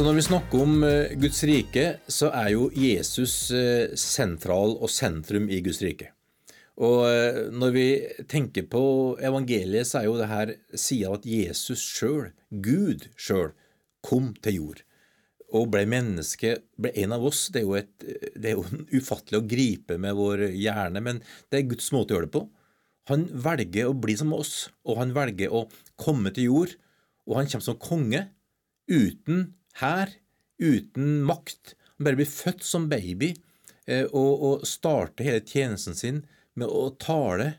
Så når vi snakker om eh, Guds rike, så er jo Jesus eh, sentral og sentrum i Guds rike. Og eh, når vi tenker på evangeliet, så er jo det her sida at Jesus sjøl, Gud sjøl, kom til jord og ble menneske, ble en av oss. Det er, jo et, det er jo ufattelig å gripe med vår hjerne, men det er Guds måte å gjøre det på. Han velger å bli som oss, og han velger å komme til jord. Og han kommer som konge, uten hær, uten makt. Han bare blir født som baby eh, og, og starter hele tjenesten sin med å tale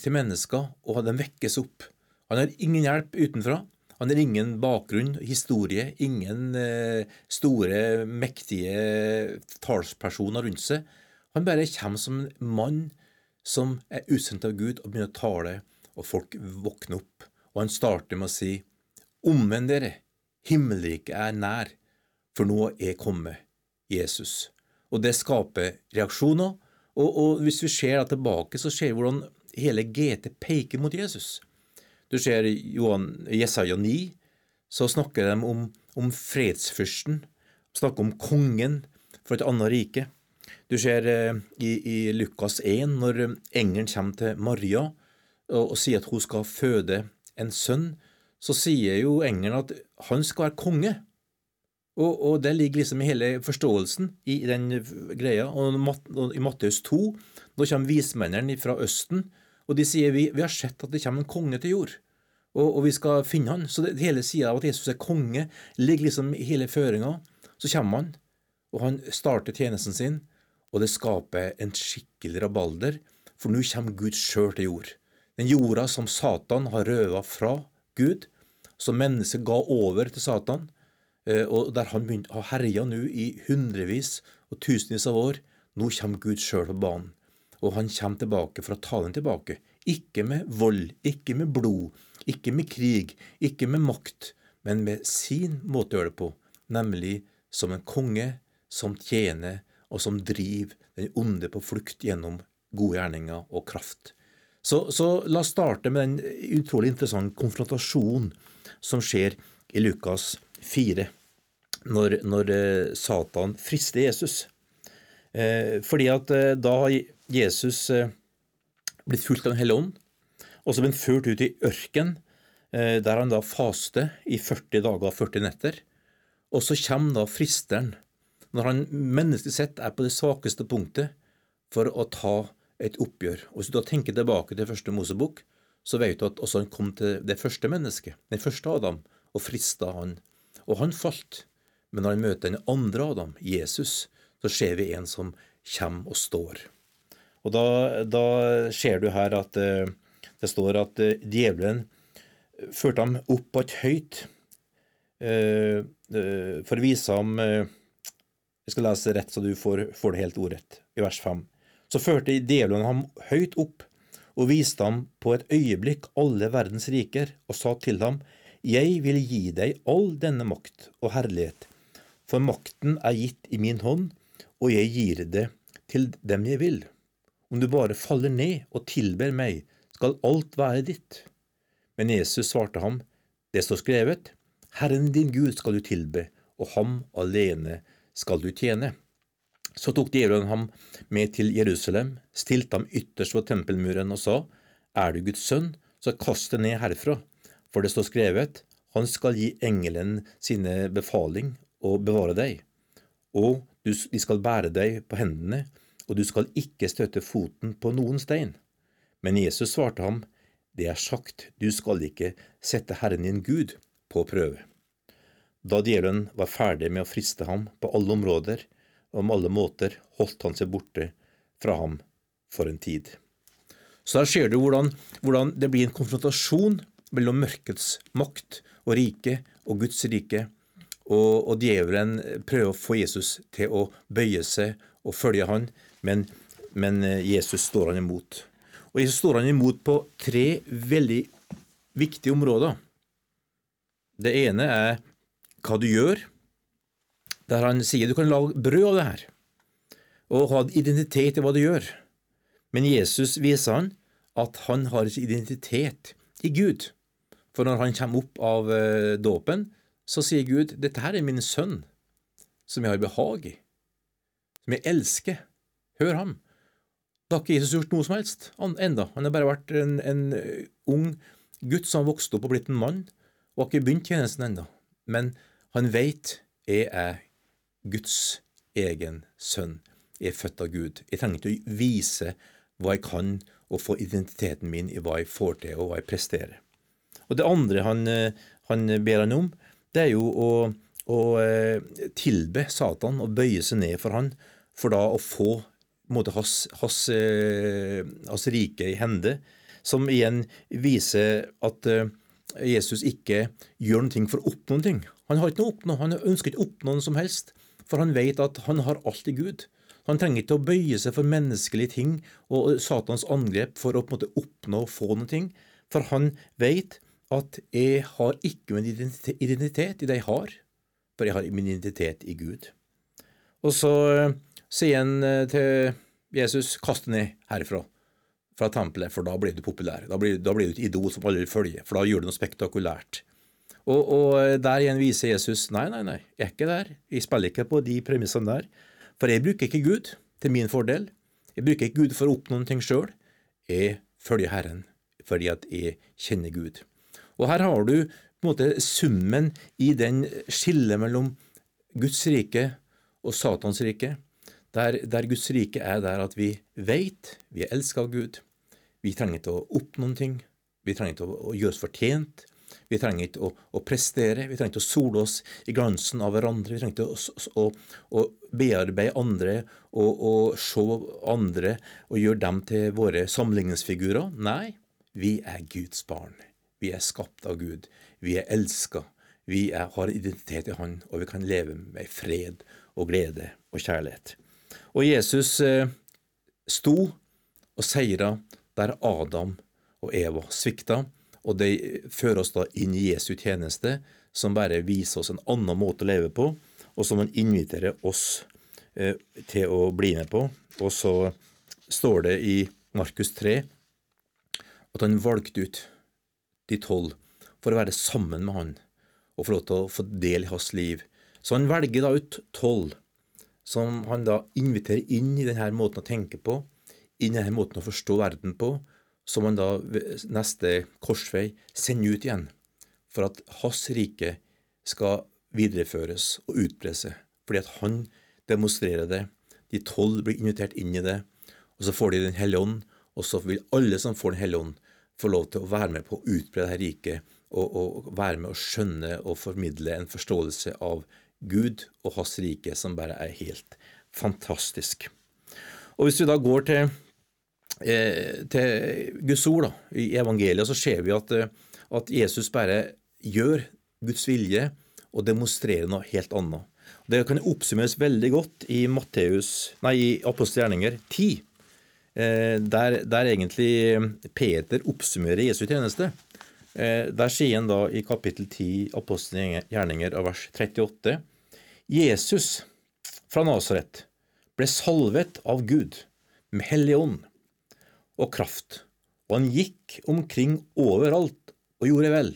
til mennesker, og de vekkes opp. Han har ingen hjelp utenfra. Han har ingen bakgrunn, historie, ingen eh, store, mektige talspersoner rundt seg. Han bare kommer som en mann som er utsendt av Gud og begynner å tale, og folk våkner opp. Og han starter med å si, Omvend dere, himmelriket er nær, for nå er kommet Jesus. Og det skaper reaksjoner, og, og hvis vi ser tilbake, så ser vi hvordan hele GT peker mot Jesus. Du ser Johan, Jesaja 9, så snakker de om, om fredsfyrsten, snakker om kongen for et annet rike. Du ser eh, i, i, Lukas 1, når engelen kommer til Maria og, og, sier at hun skal føde en sønn, så sier jo engelen at han skal være konge. Og, og det ligger liksom i hele forståelsen i, den greia. Og i Matteus 2, da kommer vismennene fra Østen, og de sier vi, vi har sett at det kommer en konge til jord og, og vi skal finne han. Så det, hele sida av at Jesus er konge, ligger liksom i hele føringa. Så kommer han, og han starter tjenesten sin, og det skaper en skikkelig rabalder, for nå kommer Gud sjøl til jord. Den jorda som Satan har røva fra Gud, som mennesket ga over til Satan, eh, og der han begynte å herje nå i hundrevis og tusenvis av år, nå kommer Gud sjøl på banen. Og han kommer tilbake for å ta den tilbake. Ikke med vold, ikke med blod, ikke med krig, ikke med makt, men med sin måte å gjøre det på, nemlig som en konge som tjener og som driver den onde på flukt gjennom gode gjerninger og kraft. Så, så la oss starte med den utrolig interessante konfrontasjon som skjer i Lukas 4, når, når eh, Satan frister Jesus. Eh, fordi at eh, da har Jesus blitt fulgt av Den hellige ånd, og så blitt ført ut i ørken, der han da faste i 40 dager og 40 netter. Og så kommer da fristeren, når han menneskelig sett er på det svakeste punktet, for å ta et oppgjør. Og Hvis du da tenker tilbake til første Mosebok, så vet du at også han kom til det første mennesket, den første Adam, og frista han. Og han falt. Men når han møter den andre Adam, Jesus, så ser vi en som kommer og står. Og da, da ser du her at uh, det står at uh, djevelen førte ham opp på et høyt uh, for å vise ham Jeg skal lese rett, så du får, får det helt ordrett, i vers 5. Så førte djevelen ham høyt opp og viste ham på et øyeblikk alle verdens riker, og sa til ham, Jeg vil gi deg all denne makt og herlighet, for makten er gitt i min hånd, og jeg gir det til dem jeg vil. Om du bare faller ned og tilber meg, skal alt være ditt. Men Jesus svarte ham, det står skrevet, Herren din Gud skal du tilbe, og ham alene skal du tjene. Så tok djevelen ham med til Jerusalem, stilte ham ytterst ved tempelmuren og sa, Er du Guds sønn, så kast deg ned herfra, for det står skrevet, Han skal gi engelen sine befaling og bevare deg, og de skal bære deg på hendene, og du skal ikke støtte foten på noen stein. Men Jesus svarte ham, Det er sagt, du skal ikke sette Herren din Gud på prøve. Da djevelen var ferdig med å friste ham på alle områder, om alle måter holdt han seg borte fra ham for en tid. Så der ser du hvordan, hvordan det blir en konfrontasjon mellom mørkets makt og rike og Guds rike, Og, og djevelen prøver å få Jesus til å bøye seg og følge han, men, men Jesus står han imot. Og Jesus står han imot på tre veldig viktige områder. Det ene er hva du gjør, der han sier du kan lage brød av det her, og ha identitet i hva du gjør. Men Jesus viser han at han har ikke identitet i Gud. For når han kommer opp av uh, dåpen, så sier Gud dette her er min sønn, som jeg har behag i, som jeg elsker. Hør ham. Da har ikke Jesus gjort noe som helst enda. Han har bare vært en, en eh, ung gutt som har vokst opp og blitt en mann, og har ikke begynt tjenesten enda. Men han veit jeg er Guds egen sønn. Er født av Gud. Jeg trenger ikke å vise hva jeg kan, og få identiteten min i hva jeg får til, og hva jeg presterer. Og Det andre han, eh, han ber han om, det er jo å, å eh, tilbe Satan og bøye seg ned for han, for da å få måte, hans, hans, eh, hans, rike i hende, som igjen viser at Jesus ikke gjør noe for å oppnå noe. Han har ikke noe å oppnå, han ønsker ikke å oppnå noe som helst, for han vet at han har alt i Gud. Han trenger ikke å bøye seg for menneskelige ting og Satans angrep for å på en måte oppnå og få noe, for han vet at jeg har ikke min identitet i det jeg har, for jeg har min identitet i Gud. Og så eh, sier han eh, til Jesus, kast ned herfra, fra tempelet, for da blir du populær. Da blir, da blir du et idol som alle vil følge, for da gjør du noe spektakulært. Og, og, eh, der igjen viser Jesus nei, nei, nei, jeg er ikke der. Jeg spiller ikke på de premissene der. For jeg bruker ikke Gud til min fordel. Jeg bruker ikke Gud for å oppnå noe sjøl. Jeg følger Herren fordi at jeg kjenner Gud. Og her har du på en måte summen i den skillet mellom Guds rike og Satans rike. Der, der, Guds rike er der at vi veit vi er elska av Gud. Vi trenger ikke å oppnå noe. Vi trenger ikke å, å gjøre oss fortjent. Vi trenger ikke å, å, prestere, vi trenger ikke å sole oss i glansen av hverandre. Vi trenger ikke å, å, å bearbeide andre og, og, se andre og gjøre dem til våre sammenligningsfigurer. Nei, vi er Guds barn. Vi er skapt av Gud. Vi er elska. Vi er, har identitet i Han, og vi kan leve med fred og glede og kjærlighet. Og Jesus eh, sto og seira der Adam og Eva svikta, og det fører oss da inn i Jesu tjeneste, som bare viser oss en annen måte å leve på, og som han inviterer oss eh, til å bli med på. Og så står det i Markus 3 at han valgte ut de tolv for å være sammen med han og få lov til å få del i hans liv. Så han velger da ut tolv som han da inviterer inn i denne måten å tenke på, inn i denne måten å forstå verden på, som han da ved neste korsvei sender ut igjen, for at hans rike skal videreføres og utbre seg, fordi at han demonstrerer det. De tolv blir invitert inn i det, og så får de Den hellige ånd, og så vil alle som får Den hellige ånd, få lov til å være med på å utbre dette riket, og, og være med å skjønne og formidle en forståelse av Gud og hans rike som bare er helt fantastisk. Og Hvis vi da går til til Guds ord da, i evangeliet, så ser vi at, eh, at, Jesus bare gjør Guds vilje og demonstrerer noe helt annet. Det kan oppsummeres veldig godt i Matteus, nei, i Apostelgjerninger 10, eh, der, der, egentlig Peter oppsummerer Jesu tjeneste. Der sier han da i kapittel 10 Apostelgjerninger av vers 38 Jesus fra Nasaret ble salvet av Gud med Hellig ånd og kraft, og han gikk omkring overalt og gjorde vel,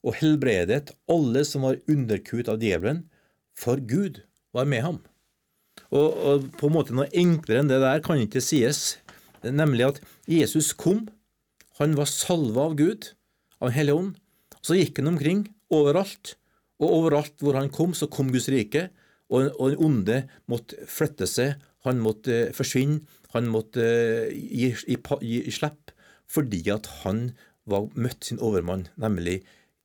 og helbredet alle som var underkuet av djevelen, for Gud var med ham. Og, og på en måte Noe enklere enn det der kan ikke sies, nemlig at Jesus kom, han var salva av Gud, av Den hellige ånd, så gikk han omkring overalt, og overalt hvor han kom, så kom Guds rike, og, den onde måtte flytte seg, han måtte forsvinne, han måtte gi, gi, gi, gi slipp fordi at han var møtt sin overmann, nemlig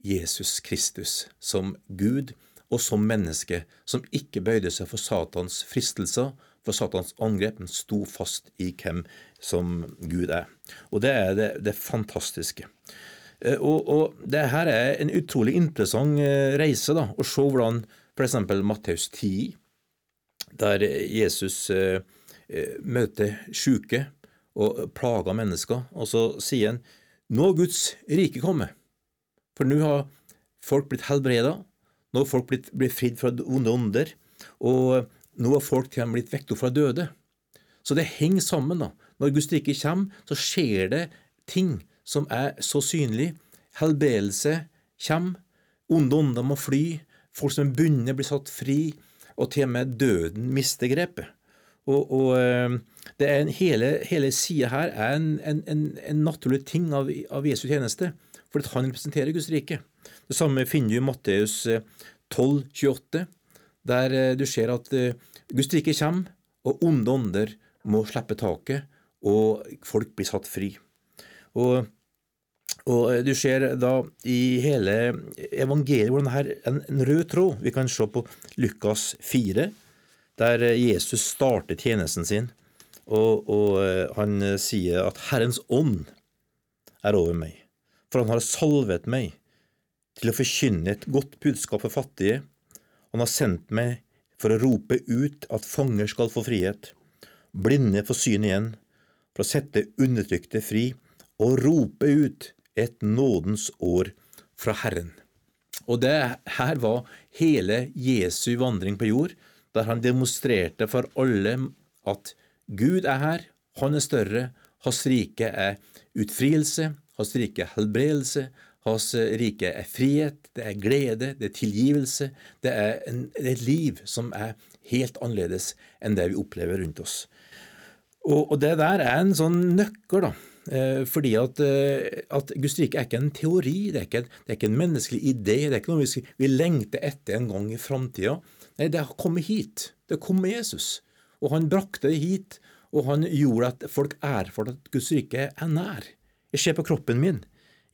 Jesus Kristus, som Gud og som menneske, som ikke bøyde seg for Satans fristelser, for Satans angrep, men sto fast i hvem som Gud er. Og det er det, det fantastiske. Eh, og, og det her er en utrolig interessant eh, reise da, å se hvordan f.eks. Matteus 10, der Jesus eh, møter syke og plaga mennesker, og så sier han nå har Guds rike kommet. For nå har folk blitt helbreda, nå har folk blitt, blitt fridd fra onde ånder, og nå har folk til og med blitt vekket opp fra døde. Så det henger sammen. da. Når Guds rike kommer, så skjer det ting som er så synlig. Helbredelse kommer, onde ånder må fly, folk som er bundet, blir satt fri, og til og med døden mister grepet. Og, og eh, det er en, hele, hele sida her er en, en, en, naturlig ting av, av Jesu tjeneste, fordi han representerer Guds rike. Det samme finner du i Matteus 12, eh, 28, der eh, du ser at Guds rike kommer, og onde ånder må slippe taket, og folk blir satt fri. Og, og du ser da i hele evangeliet hvordan det er en, en rød tråd. Vi kan se på Lukas 4, der Jesus starter tjenesten sin, og, og eh, han sier at Herrens ånd er over meg, for han har salvet meg til å forkynne et godt budskap for fattige. Han har sendt meg for å rope ut at fanger skal få frihet, blinde få syn igjen, for å sette undertrykte fri og rope ut et nådens år fra Herren. Og det her var hele Jesu vandring på jord, der han demonstrerte for alle at Gud er her, han er større, hans rike er utfrielse, hans rike er helbredelse, hans rike er frihet, det er glede, det er tilgivelse, det er, en, det er et liv som er helt annerledes enn det vi opplever rundt oss. Og, og det der er en sånn nøkkel, da. Eh, fordi at, eh, at, Guds rike er ikke en teori, det er ikke, det er ikke en menneskelig idé, det er ikke noe vi, vi lengter etter en gang i framtida. Nei, det har kommet hit. Det kom med Jesus. Og han brakte det hit, og han gjorde at folk erfarte at Guds rike er nær. Jeg ser på kroppen min,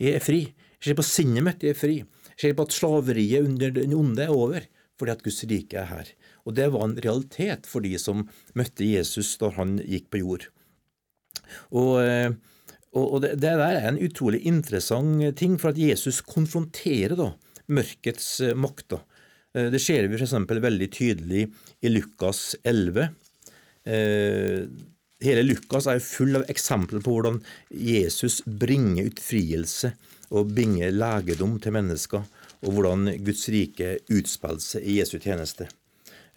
jeg er fri. Jeg ser på sinnet mitt, jeg er fri. Jeg ser på at slaveriet under den onde er over, fordi at Guds rike er her. Og det var en realitet for de som møtte Jesus da han gikk på jord. Og, eh, og det, det, der er en utrolig interessant ting, for at Jesus konfronterer da mørkets eh, makter. Eh, det ser vi f.eks. veldig tydelig i Lukas 11. Eh, hele Lukas er full av eksempler på hvordan Jesus bringer utfrielse og bringer legedom til mennesker, og hvordan Guds rike utspiller seg i Jesu tjeneste.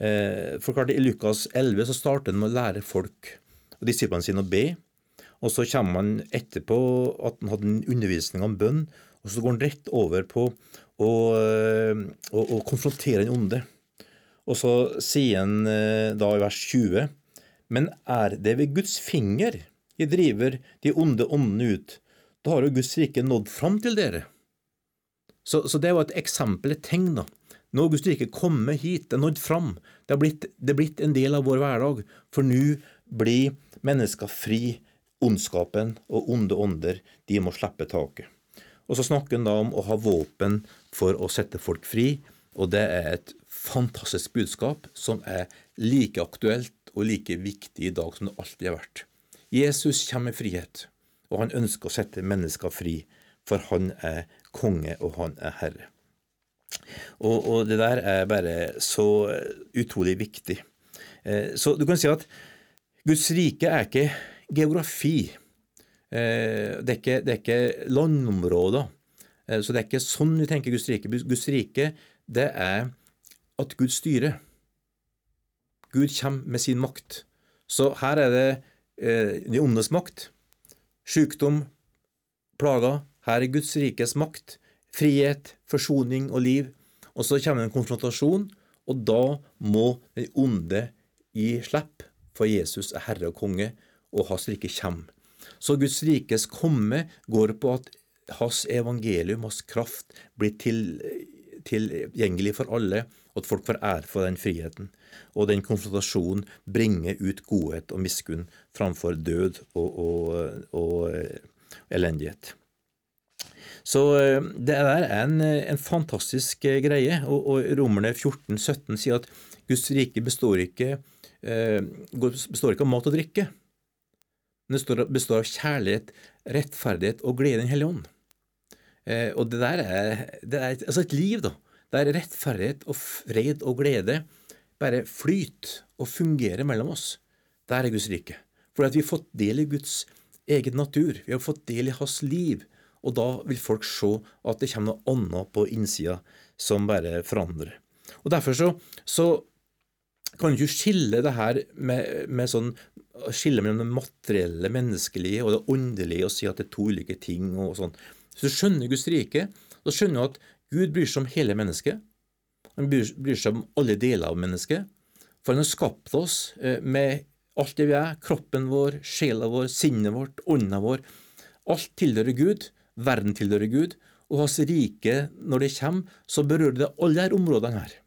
Eh, for klart, I Lukas 11 så starter han med å lære folk og disiplene sine å be. Og så kommer han etterpå at han hadde en undervisning om bønn, og så går han rett over på og, eh, og, og konfrontere den onde. Og så sier han eh, da i vers 20.: Men er det ved Guds finger jeg driver de onde åndene ut, da har jo Guds rike nådd fram til dere. Så, så, det var et eksempel, et tegn. da. Nå har Guds rike kommet hit, det er nådd fram. Det er, blitt, er blitt en del av vår hverdag. For nå blir mennesker fri. Ondskapen og onde ånder, de må slippe taket. Og så snakker han da om å ha våpen for å sette folk fri, og det er et fantastisk budskap som er like aktuelt og like viktig i dag som det alltid har vært. Jesus kommer med frihet, og han ønsker å sette mennesker fri, for han er konge, og han er herre. Og, og det der er bare så utrolig viktig. Eh, så du kan si at Guds rike er ikke geografi. Eh, det er ikke, det er ikke landområder. Eh, så det er ikke sånn vi tenker Guds rike. Guds rike, det er at Gud styrer. Gud kommer med sin makt. Så her er det eh, de ondes makt. Sykdom, plager. Her er Guds rikes makt. Frihet, forsoning og liv. Og så kommer en konfrontasjon, og da må den onde gi slipp, for Jesus er herre og konge, og hans rike kommer. Så Guds rikes komme går på at hans evangelium, hans kraft, blir til, tilgjengelig for alle, og at folk får ære for den friheten. Og den konfrontasjonen bringer ut godhet og miskunn framfor død og, og, og eh, elendighet. Så eh, det der er en, en fantastisk eh, greie, og, og Romerne 14, 17 sier at Guds rike består ikke, består ikke av mat og drikke men det består av kjærlighet, rettferdighet og glede i Den hellige ånd. Eh, og det der er, det er altså et liv, da. Der rettferdighet og fred og glede bare flyter og fungerer mellom oss. Der er Guds rike. Fordi at vi har fått del i Guds egen natur. Vi har fått del i hans liv. Og da vil folk se at det kommer noe annet på innsida som bare forandrer. Og Derfor så, så kan du ikke skille det her med, med sånn skille mellom det materielle, menneskelige og det åndelige og si at det er to ulike ting. og sånn. Hvis du skjønner Guds rike, så skjønner du at Gud bryr seg om hele mennesket. Han bryr, seg om alle deler av mennesket. For han har skapt oss eh, med alt det vi er. Kroppen vår, sjela vår, sinnet vårt, ånda vår. Alt tilhører Gud. Verden tilhører Gud. Og hans rike, når det kommer, så berører det alle disse områdene her.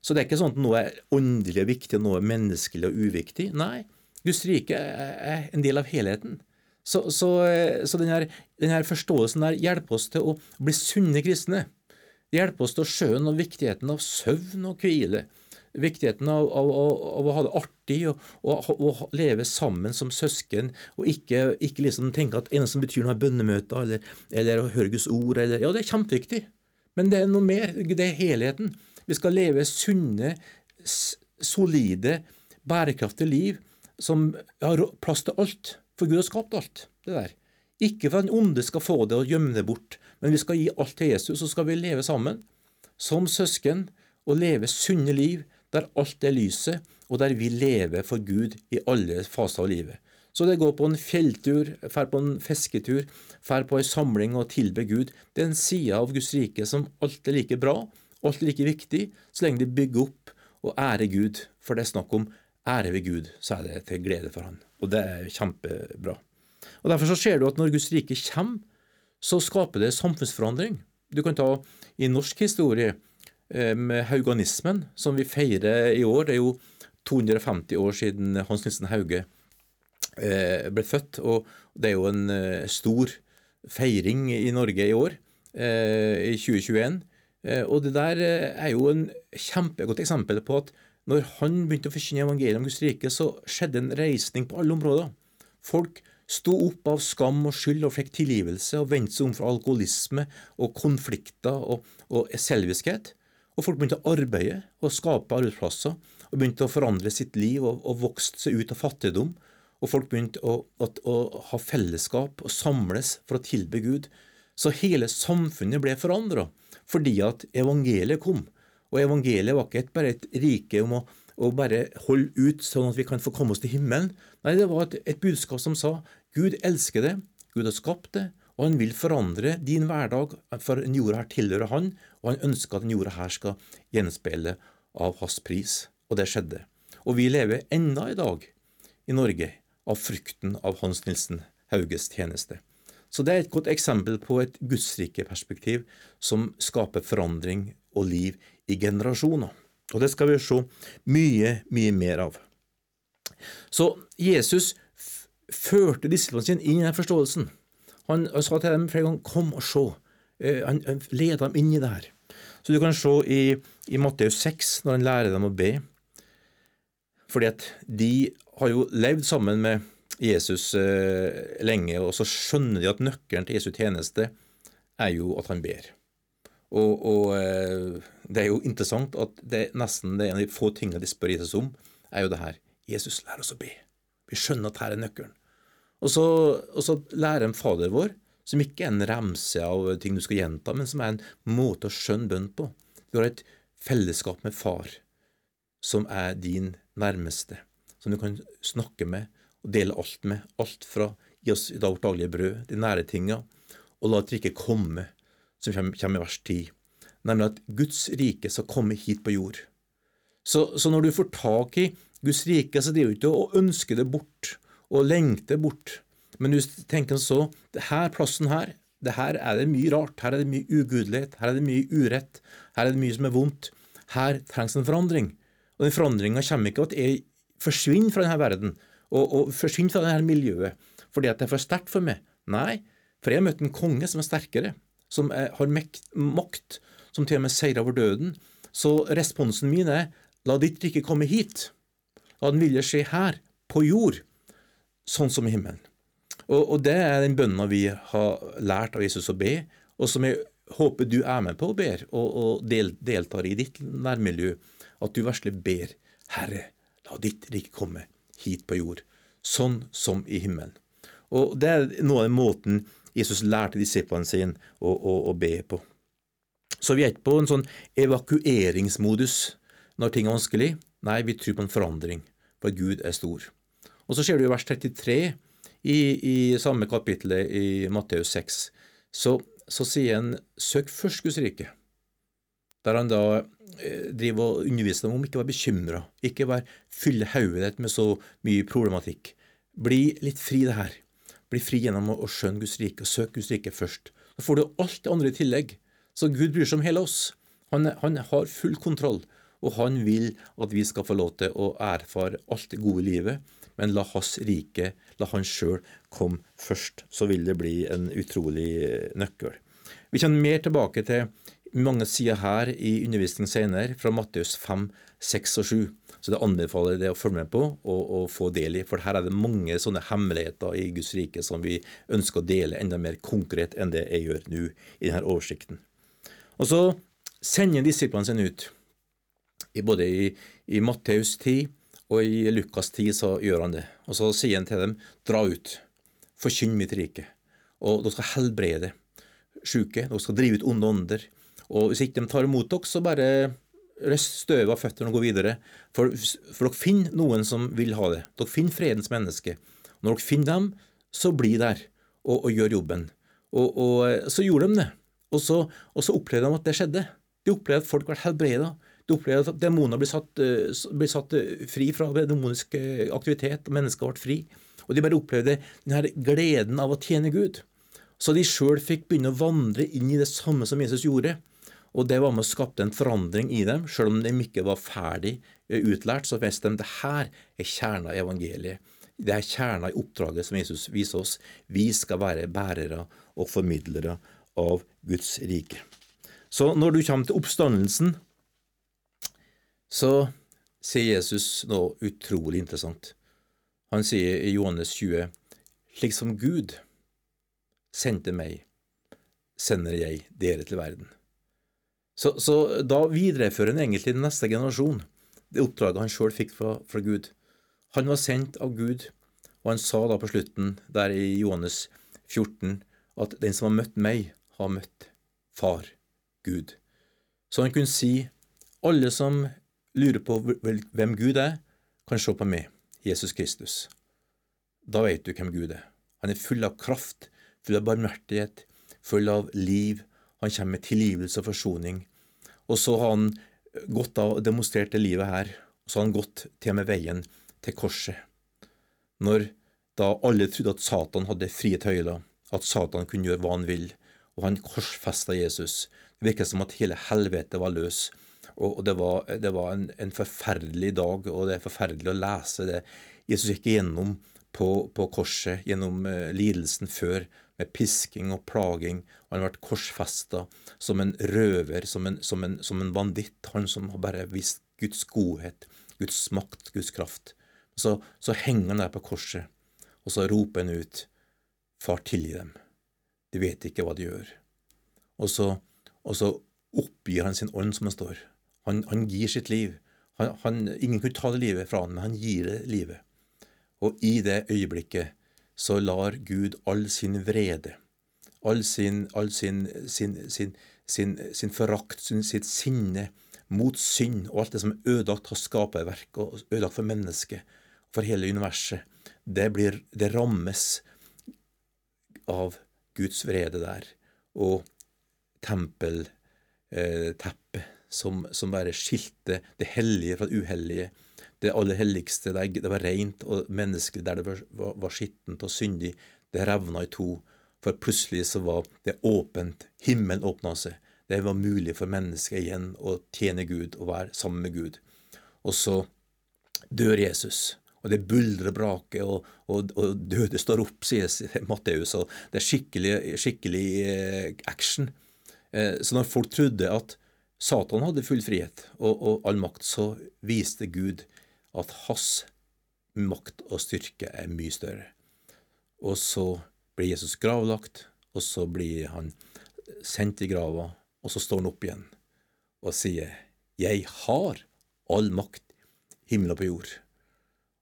Så det er ikke sånn at noe er åndelig viktig og noe er menneskelig og uviktig. Nei, Guds rike er en del av helheten. Så, så, så denne, denne, forståelsen der hjelper oss til å bli sunne kristne. Det hjelper oss til å skjønne viktigheten av søvn og hvile. Viktigheten av, av, av, av å ha det artig og, og, og, leve sammen som søsken, og ikke, ikke liksom tenke at eneste som betyr noe er bønnemøter eller, eller å høre Guds ord. Eller, ja, det er kjempeviktig, men det er noe mer. Det er helheten. Vi skal leve sunne, solide, bærekraftige liv som har plass til alt, for Gud har skapt alt. det der. Ikke for at den onde skal få det og gjemme det bort, men vi skal gi alt til Jesus, så skal vi leve sammen som søsken og leve sunne liv der alt er lyset, og der vi lever for Gud i alle faser av livet. Så det går på en fjelltur, drar på en fisketur, drar på en samling og tilber Gud. Det er en side av Guds rike som alt er like bra, alt er like viktig, så lenge de bygger opp og ærer Gud. For det er snakk om ære ved Gud, så er det til glede for Han. Og det er kjempebra. Og Derfor så ser du at når Guds rike kommer, så skaper det samfunnsforandring. Du kan ta i norsk historie eh, med hauganismen, som vi feirer i år. Det er jo 250 år siden Hans Nilsen Hauge eh, ble født, og det er jo en eh, stor feiring i Norge i år, i 2021. Og det der er jo en kjempegodt eksempel på at når han begynte å forkynne evangeliet om Guds rike, så skjedde en reisning på alle områder. Folk sto opp av skam og skyld og fikk tilgivelse og vendte seg om fra alkoholisme og konflikter og, og selviskhet. Og folk begynte å arbeide og skape arbeidsplasser og begynte å forandre sitt liv og, og vokste seg ut av fattigdom. Og folk begynte å, å, å ha fellesskap og samles for å tilbe Gud. Så hele samfunnet ble forandra fordi at evangeliet kom. Og evangeliet var ikke bare et rike om å, å, bare holde ut sånn at vi kan få komme oss til himmelen. Nei, det var et, et budskap som sa Gud elsker det, Gud har skapt det, og han vil forandre din hverdag, for den jorda her tilhører han, og han ønsker at den jorda her skal gjenspeile av hans pris. Og det skjedde. Og vi lever enda i dag i Norge av frykten av Hans Nilsen Hauges tjeneste. Så det er et godt eksempel på et gudsrikeperspektiv som skaper forandring og liv i generasjoner. Og det skal vi se mye, mye mer av. Så Jesus førte disiplene sine inn i den forståelsen. Han sa til dem flere ganger 'kom og se'. Eh, han leda dem inn i det her. Så du kan se i, i Matteus 6, når han lærer dem å be. Fordi at de har jo levd sammen med Jesus eh, lenge, og så skjønner de at nøkkelen til Jesu tjeneste er jo at han ber. Og, og, eh, det er jo interessant at det nesten det er en av de få tingene de spør Jesus om, er jo det her. Jesus, lær oss å be. Vi skjønner at her er nøkkelen. Og så, og så lærer en Fader vår, som ikke er en remse av ting du skal gjenta, men som er en måte å skjønne bønn på. Du har et fellesskap med Far, som er din nærmeste, som du kan snakke med og dele alt med. Alt fra gi oss i dag vårt daglige brød, de nære tinga, og la det ikke komme som kommer i vers 10, nemlig at Guds rike skal komme hit på jord. Så, så når du får tak i Guds rike, så driver du ikke å ønske det bort og lengte bort, men du tenker så det her plassen her, det her er det mye rart, her er det mye ugudelighet, her er det mye urett, her er det mye som er vondt. Her trengs en forandring. Og den forandringa kommer ikke av at jeg forsvinner fra denne verden og, og forsvinner fra dette miljøet fordi at det er for sterkt for meg. Nei, for jeg har møtt en konge som er sterkere som er, har makt, som til og med seirer over døden. Så responsen min er la ditt rike komme hit. La den vilje skje her, på jord, sånn som i himmelen. Og, og det er den bønna vi har lært av Jesus å be, og som jeg håper du er med på og ber, og, og del, deltar i ditt nærmiljø, at du virkelig ber, Herre, la ditt rike komme hit på jord, sånn som i himmelen. Og Det er noe av den måten Jesus lærte disiplene sine å, å, å be på. Så vi er ikke på en sånn evakueringsmodus når ting er vanskelig. Nei, vi tror på en forandring, for Gud er stor. Og så ser du i vers 33 i, i samme kapittel i Matteus 6, så, så sier han søk først Guds rike. Der han da eh, driver og underviser dem om ikke å være bekymra, ikke være fylle hodet ditt med så mye problematikk. Bli litt fri det her. Bli fri gjennom å skjønne Guds rike og søke Guds rike først. Så får du alt det andre i tillegg. Så Gud bryr seg om hele oss. Han, han har full kontroll, og han vil at vi skal få lov til å erfare alt det gode livet. Men la Hans rike, la Han sjøl komme først. Så vil det bli en utrolig nøkkel. Vi kommer mer tilbake til mange sider her i undervisning senere, fra Matteus 5, 6 og 7. Så det anbefaler jeg deg å følge med på og, og, få del i. For her er det mange sånne hemmeligheter i Guds rike som vi ønsker å dele enda mer konkret enn det jeg gjør nå i denne oversikten. Og så sender disiplene sine ut. Både i, i Matteus 10 og i Lukas 10 så gjør han det. Og så sier han til dem, dra ut, forkynn mitt rike. Og dere skal helbrede syke, dere skal drive ut onde ånder. Og hvis ikke de tar imot dere, så bare røst støvet av føttene og gå videre. For, for, dere finner noen som vil ha det. Dere finner fredens menneske. Når dere finner dem, så bli der og, og gjør jobben. Og, og, så gjorde de det. Og så, og så opplevde de at det skjedde. De opplevde at folk ble helbreda. De opplevde at demoner ble satt, eh, ble satt eh, fri fra demonisk eh, aktivitet, og mennesker ble fri. Og de bare opplevde denne gleden av å tjene Gud. Så de sjøl fikk begynne å vandre inn i det samme som Jesus gjorde. Og det var med å skapte en forandring i dem, selv om de ikke var ferdig utlært. Så visste de det her er kjerna i evangeliet. Det er kjerna i oppdraget som Jesus viser oss. Vi skal være bærere og formidlere av Guds rike. Så når du kommer til oppstandelsen, så sier Jesus noe utrolig interessant. Han sier i Johannes 20, slik som Gud sendte meg, sender jeg dere til verden. Så, så da viderefører han egentlig den neste generasjon det oppdraget han sjøl fikk fra, fra, Gud. Han var sendt av Gud, og han sa da på slutten, der i Johannes 14, at den som har møtt meg, har møtt Far, Gud. Så han kunne si alle som lurer på hvem Gud er, kan se på meg, Jesus Kristus. Da vet du hvem Gud er. Han er full av kraft, full av barmhjertighet, full av liv. Han kommer med tilgivelse og forsoning. Og så har han gått da og demonstrert det livet her, og så har han gått til med veien til korset. Når da alle trodde at Satan hadde frie tøyler, at Satan kunne gjøre hva han vil, og han korsfesta Jesus. Det virket som at hele helvete var løs. Og det var, det var en, en, forferdelig dag, og det er forferdelig å lese det. Jesus gikk igjennom på, på korset, gjennom uh, lidelsen før, med pisking og plaging. Og han ble korsfesta som en røver, som en, som, en, som en, banditt. Han som har bare visst Guds godhet, Guds makt, Guds kraft. Så, så henger han der på korset, og så roper han ut, Far, tilgi dem de vet ikke hva de gjør. Og så, og så oppgir han sin ånd, som det står. Han, han gir sitt liv. Han, han, ingen kunne ta det livet fra han, men han gir det livet. Og i det øyeblikket så lar Gud all sin vrede, all sin, all sin, sin, sin, sin forakt, sitt sinne mot synd og alt det som er ødelagt av skaperverk og ødelagt for mennesket, for hele universet, det, blir, det rammes av Guds vrede der, og tempelteppet eh, som, som, bare skilte det hellige fra det uhellige. Det aller helligste, det var rent og menneskelig, der det var, var, var skittent og syndig, det revna i to. For plutselig så var det åpent, himmelen åpna seg. Det var mulig for mennesket igjen å tjene Gud og være sammen med Gud. Og så dør Jesus og det buldrer og braker, og, og, og, døde står opp, sier Matteus. og Det er skikkelig, skikkelig eh, action. Eh, så når folk trodde at Satan hadde full frihet og, og all makt, så viste Gud at hans makt og styrke er mye større. Og så blir Jesus gravlagt, og så blir han sendt i grava, og så står han opp igjen og sier, 'Jeg har all makt, himmel og på jord'.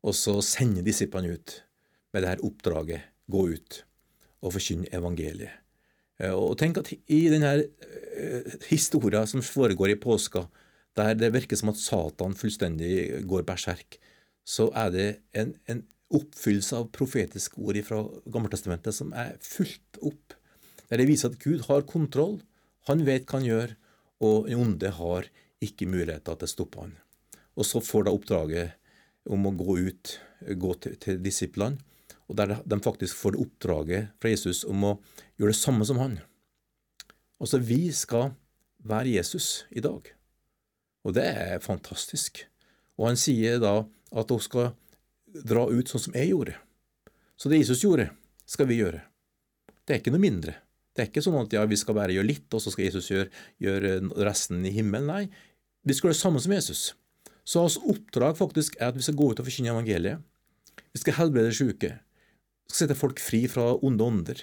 Og så sender disiplene ut med det her oppdraget, gå ut og forkynne evangeliet. Eh, og tenk at i denne uh, historien som foregår i påska, der det virker som at Satan fullstendig går berserk, så er det en, en oppfyllelse av profetiske ord fra Gammeltestamentet som er fulgt opp. Der det viser at Gud har kontroll, han vet hva han gjør, og den onde har ikke muligheter til å stoppe han. Og så får da oppdraget om å gå ut, gå til, til disiplene, og der de faktisk får det oppdraget fra Jesus om å gjøre det samme som han. Altså, vi skal være Jesus i dag. Og det er fantastisk. Og han sier da at dere skal dra ut sånn som jeg gjorde. Så det Jesus gjorde, skal vi gjøre. Det er ikke noe mindre. Det er ikke sånn at ja, vi skal bare gjøre litt, og så skal Jesus gjøre, gjøre resten i himmelen. Nei, vi skal gjøre det samme som Jesus. Så hans oppdrag faktisk er at vi skal gå ut og forkynne evangeliet. Vi skal helbrede syke. Vi skal sette folk fri fra onde ånder.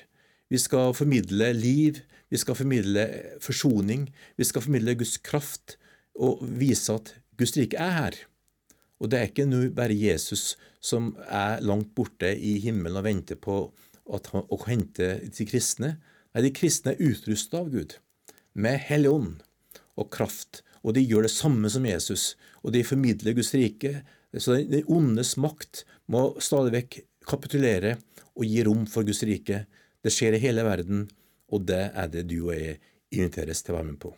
Vi skal formidle liv, vi skal formidle forsoning, vi skal formidle Guds kraft og vise at Guds rike er her. Og det er ikke nå bare Jesus som er langt borte i himmelen og venter på han, å hente de kristne. Nei, de kristne er utrusta av Gud med Hellig Ånd og kraft, og de gjør det samme som Jesus, og de formidler Guds rike. Så den ondes makt må stadig vekk kapitulere og gi rom for Guds rike. Det skjer i hele verden, og det er det du og jeg inviteres til å være med på.